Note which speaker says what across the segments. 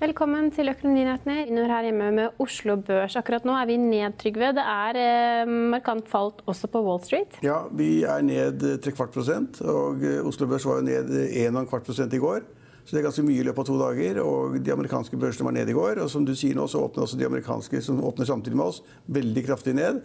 Speaker 1: Velkommen til Økonominyhetene. Er her hjemme med Oslo Børs. Akkurat nå er vi ned, Trygve. Det er eh, markant falt også på Wall Street.
Speaker 2: Ja, vi er ned tre kvart prosent. Og eh, Oslo Børs var jo ned en og en kvart prosent i går. Så det er ganske mye i løpet av to dager. Og de amerikanske børsene var ned i går. Og som du sier nå, så åpner også de amerikanske, som åpner samtidig med oss, veldig kraftig ned.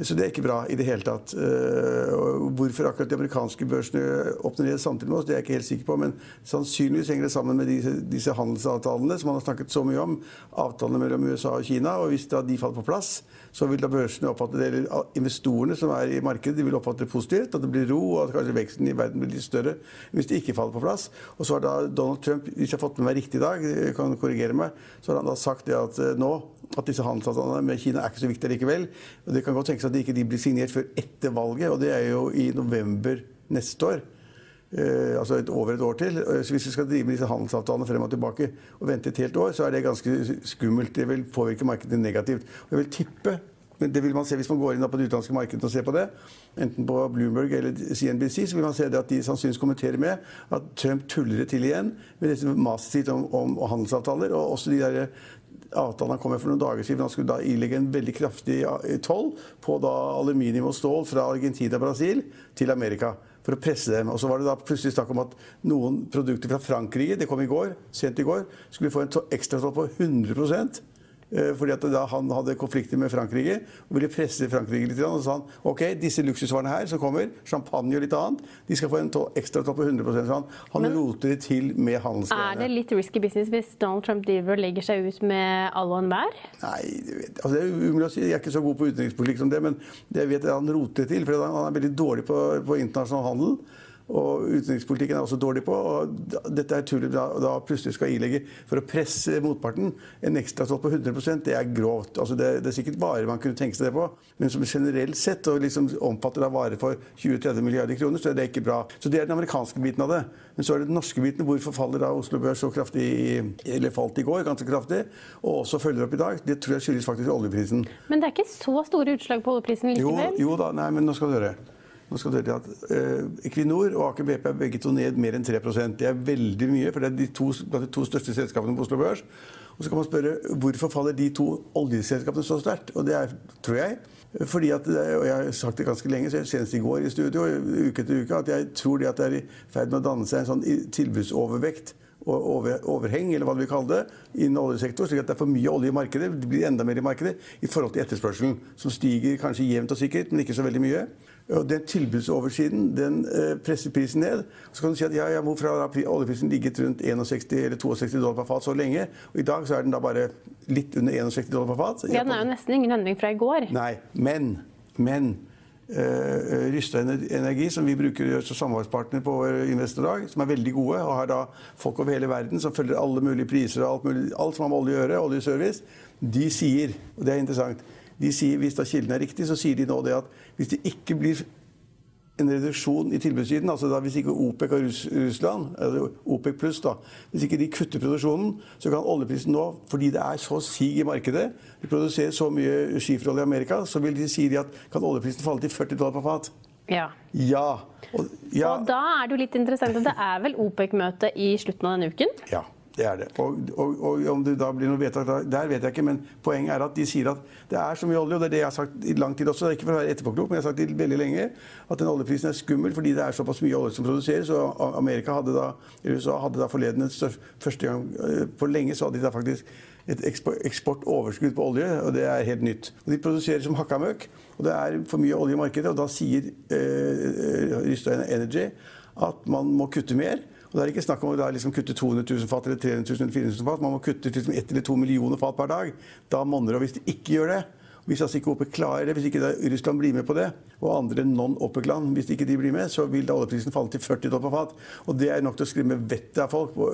Speaker 2: Så det er ikke bra i det hele tatt. Eh, hvorfor akkurat de amerikanske børsene oppnår det samtidig med oss, det er jeg ikke helt sikker på. Men sannsynligvis henger det sammen med disse, disse handelsavtalene som man har snakket så mye om. Avtalene mellom USA og Kina. Og hvis da de faller på plass, så vil da børsene oppfatte det, eller investorene som er i markedet, de vil oppfatte det positivt. At det blir ro, og at kanskje veksten i verden blir litt større hvis det ikke faller på plass. Og så har da Donald Trump, hvis jeg har fått med meg riktig i dag, kan korrigere meg, så har han da sagt det at eh, nå at disse handelsavtalene med Kina er ikke så viktige likevel. Og det kan godt tenkes at de ikke blir signert før etter valget, og det er jo i november neste år. Eh, altså et, over et år til. Eh, så hvis vi skal drive med disse handelsavtalene frem og tilbake og vente et helt år, så er det ganske skummelt. Det vil påvirke markedet negativt. Og jeg vil tippe det vil man se hvis man går inn på det utenlandske markedet og ser på det, enten på Bloomberg eller CNBC, så vil man se det at de sannsynligvis kommenterer med at Trump tuller det til igjen med dette maset sitt om, om, handelsavtaler. Og også de der avtalen han kom med for noen dager siden. Han skulle da ilegge en veldig kraftig toll på da aluminium og stål fra Argentina og Brasil til Amerika. For å presse dem. Og så var det da plutselig snakk om at noen produkter fra Frankrike, det kom i går, sent i går, skulle få en ekstratoll på 100 Eh, fordi at da han hadde konflikter med Frankrike og ville presse Frankrike litt. Og så sa han ok, disse luksusvarene her som kommer, champagne og litt annet, de skal få en ekstra topp på 100 så Han, han Men, roter det til med handelsgreiene.
Speaker 1: Er det litt risky business hvis Donald Trump driver og legger seg ut med alle og enhver?
Speaker 2: Nei, altså det er umulig å si. Jeg er ikke så god på utenrikspolitikk som det, men jeg vet at han roter det til. For han er veldig dårlig på, på internasjonal handel. Og utenrikspolitikken er også dårlig på. og Dette er tull da, da plutselig skal ilegge for å presse motparten en ekstratoll på 100% det er grovt. Altså det, det, er sikkert varer man kunne tenke seg det på, men som generelt sett og liksom omfatter av varer for 20-30 milliarder kroner, så er det ikke bra. Så det er den amerikanske biten av det. Men så er det den norske biten. Hvorfor faller da Oslo Børs så kraftig, eller falt i går ganske kraftig, og også følger opp i dag? Det tror jeg skyldes faktisk oljeprisen.
Speaker 1: Men det er ikke så store utslag på oljeprisen likevel?
Speaker 2: Jo, jo da, nei, men nå skal du høre. Nå skal dere at eh, Equinor og Aker BP er begge to ned mer enn 3% Det er veldig mye, for det er de to, de to største selskapene på Oslo Børs. Og så kan man spørre hvorfor faller de to oljeselskapene så sterkt. Og det er, tror jeg, fordi at, og jeg har sagt det ganske lenge, senest i går i studio, uke etter uke, at jeg tror det at det er i ferd med å danne seg en sånn tilbudsovervekt overheng, eller hva du vil kalle det, innen oljesektoren, slik at det er for mye olje i markedet. Det blir enda mer i markedet i forhold til etterspørselen, som stiger kanskje jevnt og sikkert, men ikke så veldig mye. Og den tilbudsoversiden den eh, presser prisen ned. Så kan du si at ja, ja, hvorfor har oljeprisen ligget rundt 61 eller 62 dollar per fat så lenge? Og i dag så er den da bare litt under 61 dollar per fat.
Speaker 1: Ja, Den er jo nesten ingen endring fra i går.
Speaker 2: Nei, men, men Rystad Energi, som vi bruker som samarbeidspartner på investordag, som er veldig gode, og har da folk over hele verden som følger alle mulige priser og alt, mulig, alt som har med olje å gjøre, oljeservice, de sier, og det er interessant de sier, Hvis da kilden er riktig, så sier de nå det at hvis det ikke blir en reduksjon i tilbudssiden, altså da hvis ikke OPEC og Russland, eller OPEC pluss, da, hvis ikke de kutter produksjonen, så kan oljeprisen nå, fordi det er så sig i markedet, de produserer så mye skiferolje i Amerika, så vil de si at kan oljeprisen falle til 40 dollar per fat.
Speaker 1: Ja.
Speaker 2: Ja.
Speaker 1: Og, ja. og da er det jo litt interessant at det er vel OPEC-møte i slutten av denne uken?
Speaker 2: Ja. Det er det. Og, og, og, om det da blir noe vedtak der, vet jeg ikke. Men poenget er at de sier at det er så mye olje, og det er det jeg har sagt i lang tid også. Det er ikke for å være etterpåklok, men jeg har sagt det veldig lenge. At den oljeprisen er skummel fordi det er såpass mye olje som produseres. Og Amerika hadde da, USA hadde da forleden første gang eh, på lenge så hadde de da faktisk et eksportoverskudd på olje, og det er helt nytt. Og De produserer som hakka møkk, og det er for mye olje i markedet. Og da sier eh, eh Rystad Energy at man må kutte mer. Og Det er ikke snakk om å liksom kutte 200 000 fat eller 300 000 eller 400 000 fat. Man må kutte liksom 1 eller 2 millioner fat per dag. Da monner det hvis de ikke gjør det. Hvis altså ikke OPEC klarer det, hvis ikke Russland blir med på det, og andre non-OPEC-land, hvis ikke de blir med, så vil da oljeprisen falle til 40 dollar på fat. Og det er nok til å skremme vettet av folk på,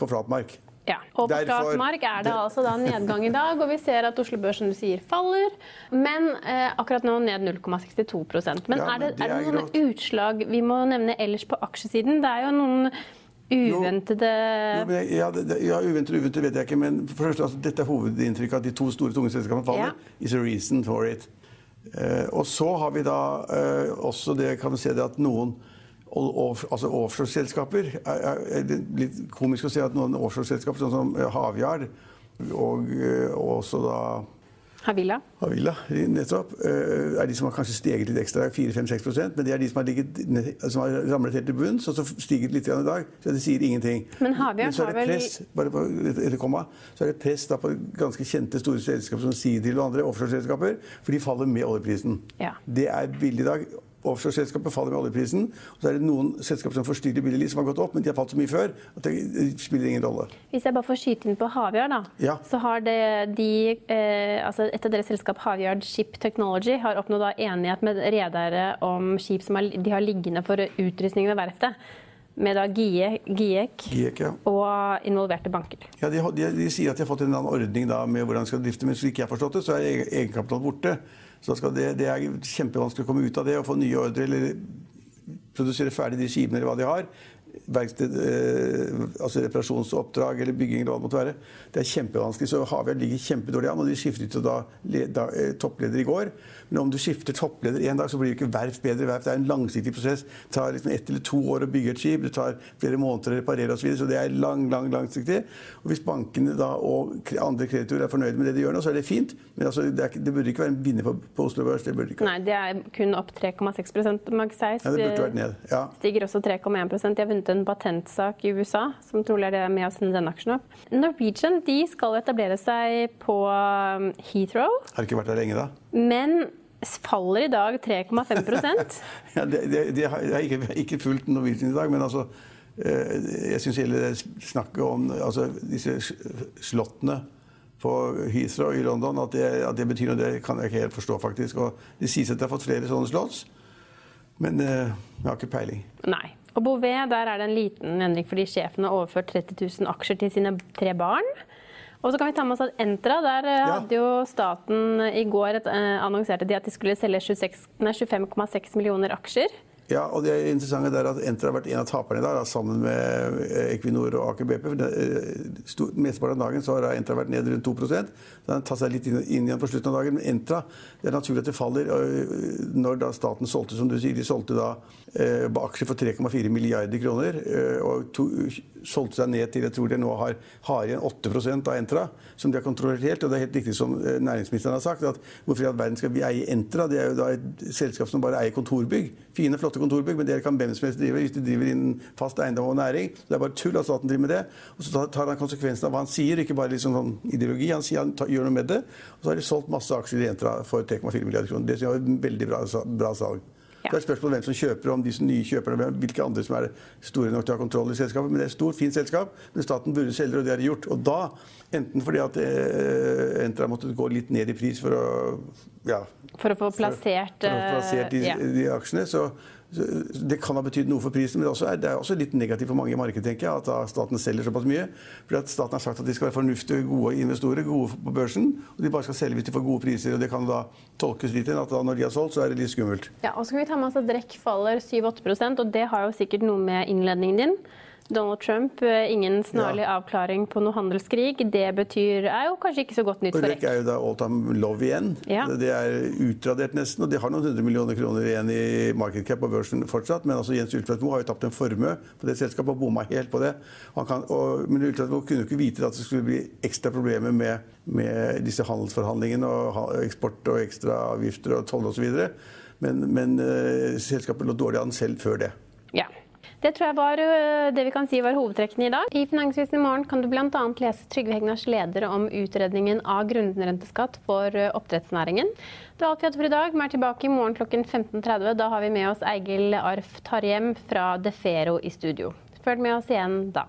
Speaker 2: på flatmark.
Speaker 1: Ja, og på flatmark er det altså da nedgang i dag, og vi ser at Oslo Børs som du sier, faller. Men eh, akkurat nå ned 0,62 Men, ja, men er, det, er det noen grått. utslag vi må nevne ellers på aksjesiden? Det er jo noen Uventede
Speaker 2: jo, jo, ja, det, ja, uventede uventede vet jeg ikke. Men for først, altså, dette er hovedinntrykket at de to store tunge selskapene faller. Ja. Is a reason for it. Eh, og så har vi da eh, også det kan du se det at noen off, altså offshoreselskaper er, er, litt komisk å si at noen offshoreselskaper, sånn som Havyard og, uh, og også da
Speaker 1: Havila.
Speaker 2: Havila, nettopp. Eh, er de som har kanskje steget litt ekstra, 4-5-6 Men det er de som har, ligget, som har ramlet helt til bunns, og så stiget litt i dag. Så det sier ingenting.
Speaker 1: Men Havbjørn
Speaker 2: har vel press, bare på, eller komma, så er det press på ganske kjente store selskaper som Seadrill og andre offshoreselskaper, for de faller med oljeprisen. Ja. Det er billig i dag offshoreselskapet faller med oljeprisen. Og så er det noen selskaper som forstyrrer billig, som har gått opp, men de har falt så mye før at det spiller ingen rolle.
Speaker 1: Hvis jeg bare får skyte inn på Havyard, da. Ja. Så har det de, eh, altså et av deres selskap, Havyard Ship Technology, har oppnådd enighet med redere om skip som de har liggende for utrustning ved verftet med da GIEK, GIEK ja. og involverte banker.
Speaker 2: Ja, de, de, de, sier at de har fått en annen ordning da, med hvordan de skal drifte, men slik jeg har forstått det, så er egenkapital borte. Så det, det, er kjempevanskelig å komme ut av det og få nye ordre eller produsere ferdig de skipene eller hva de har verksted, eh, altså reparasjonsoppdrag eller bygging eller hva det måtte være. Det er kjempevanskelig. Så Havia ligger kjempedårlig an, og de skiftet jo da, da eh, toppleder i går. Men om du skifter toppleder én dag, så blir jo ikke verft bedre verft. Det er en langsiktig prosess. Det tar liksom ett eller to år å bygge et skip. Det tar flere måneder å reparere osv. Så, videre, så det er lang, lang, langsiktig. Og hvis bankene da og andre kreditorer er fornøyd med det de gjør nå, så er det fint. Men altså, det, er, det, burde ikke være en vinner på, på Oslo Børs. Det burde ikke.
Speaker 1: Nei, det er kun opp 3,6 Mag 6
Speaker 2: ja, det burde vært ned. Ja.
Speaker 1: stiger også 3,1 De har vunnet en patentsak i USA, som trolig er det med å sende den aksjen opp. Norwegian de skal etablere seg på um, Heathrow.
Speaker 2: Har ikke vært der lenge, da.
Speaker 1: Men faller i dag 3,5%
Speaker 2: ja, det, det, det, Jeg har ikke, ikke fulgt Norwegian i dag, men altså eh, jeg syns hele snakket om altså, disse slottene på Heathrow i London, at det, at det, betyr noe, det kan jeg ikke helt forstå, faktisk. Og det sies at de har fått flere sånne slotts, men uh, jeg har ikke peiling.
Speaker 1: Nei. Og Bouvet, der er det en liten endring fordi sjefen har overført 30 000 aksjer til sine tre barn. Og så kan vi ta med oss at Entra, der eh, ja. hadde jo staten i går eh, annonserte de at de skulle selge 25,6 millioner aksjer.
Speaker 2: Ja, og det interessante er at Entra har vært en av taperne i dag, da, sammen med eh, Equinor og Aker BP. Eh, mesteparten av dagen så har Entra vært ned rundt 2 så Den har tatt seg litt inn, inn, igjen på slutten av dagen. Men Entra, det er naturlig at det faller. Når da staten solgte, som du sier, de solgte da eh, aksjer for 3,4 milliarder kroner. Eh, og to, solgte seg ned til jeg tror de nå har, har igjen 8 av Entra, som de har kontrollert helt. Og det er helt riktig som næringsministeren har sagt, at hvorfor i all verden skal vi eie Entra? Det er jo da et selskap som bare eier kontorbygg. Fine, flotte kontorbygg, men det kan hvem som helst drive hvis de driver innen fast eiendom og næring. Så det er bare tull at staten driver med det. Og så tar han konsekvensen av hva han sier, ikke bare liksom sånn ideologi. Han sier han tar, gjør noe med det. Og så har de solgt masse aksjer i Entra for 3,4 milliarder kroner. Det synes jeg var veldig bra, bra salg. Ja. Det er spørsmål hvem som kjøper, om de som nye kjøperne, hvilke andre som er store nok til å ha kontroll i selskapet. Men det er et stort, fint selskap. Men staten burde selge, og det har de gjort. Og da, enten fordi at eh, Entra måtte gå litt ned i pris for å ja,
Speaker 1: For å få plassert,
Speaker 2: for, for å få plassert de, ja. de aksjene, så det kan ha betydd noe for prisen, men det er, også, det er også litt negativt for mange i markedet tenker jeg, at staten selger såpass mye. For at Staten har sagt at de skal være fornuftige, gode investorer, gode på børsen. Og de bare skal selge hvis de får gode priser. og Det kan da tolkes litt inn at når de har solgt, så er det litt skummelt.
Speaker 1: Ja, og så kan vi ta med oss at Drekk faller 7-8 og det har jo sikkert noe med innledningen din. Donald Trump, eh, ingen snarlig ja. avklaring på noe handelskrig. Det betyr, er jo kanskje ikke så godt nytt for
Speaker 2: REC. er jo da all time love igjen. Ja. Det er utradert nesten. Og de har noen hundre millioner kroner igjen i market cap på børsen fortsatt. Men altså Jens Ulltvedt Moe har jo tapt en formue på det selskapet og bomma helt på det. Kan, og, men Ulltvedt Moe kunne jo ikke vite at det skulle bli ekstra problemer med, med disse handelsforhandlingene og eksport og ekstra avgifter og toll osv. Men, men uh, selskapet lå dårlig an selv før det.
Speaker 1: Ja. Det tror jeg var øh, det vi kan si var hovedtrekkene i dag. I Finansvisen i morgen kan du bl.a. lese Trygve Hegnars leder om utredningen av grunnrenteskatt for øh, oppdrettsnæringen. Det var alt vi hadde for i dag. Vi er tilbake i morgen klokken 15.30. Da har vi med oss Eigil Arf Tarjem fra Defero i studio. Følg med oss igjen da.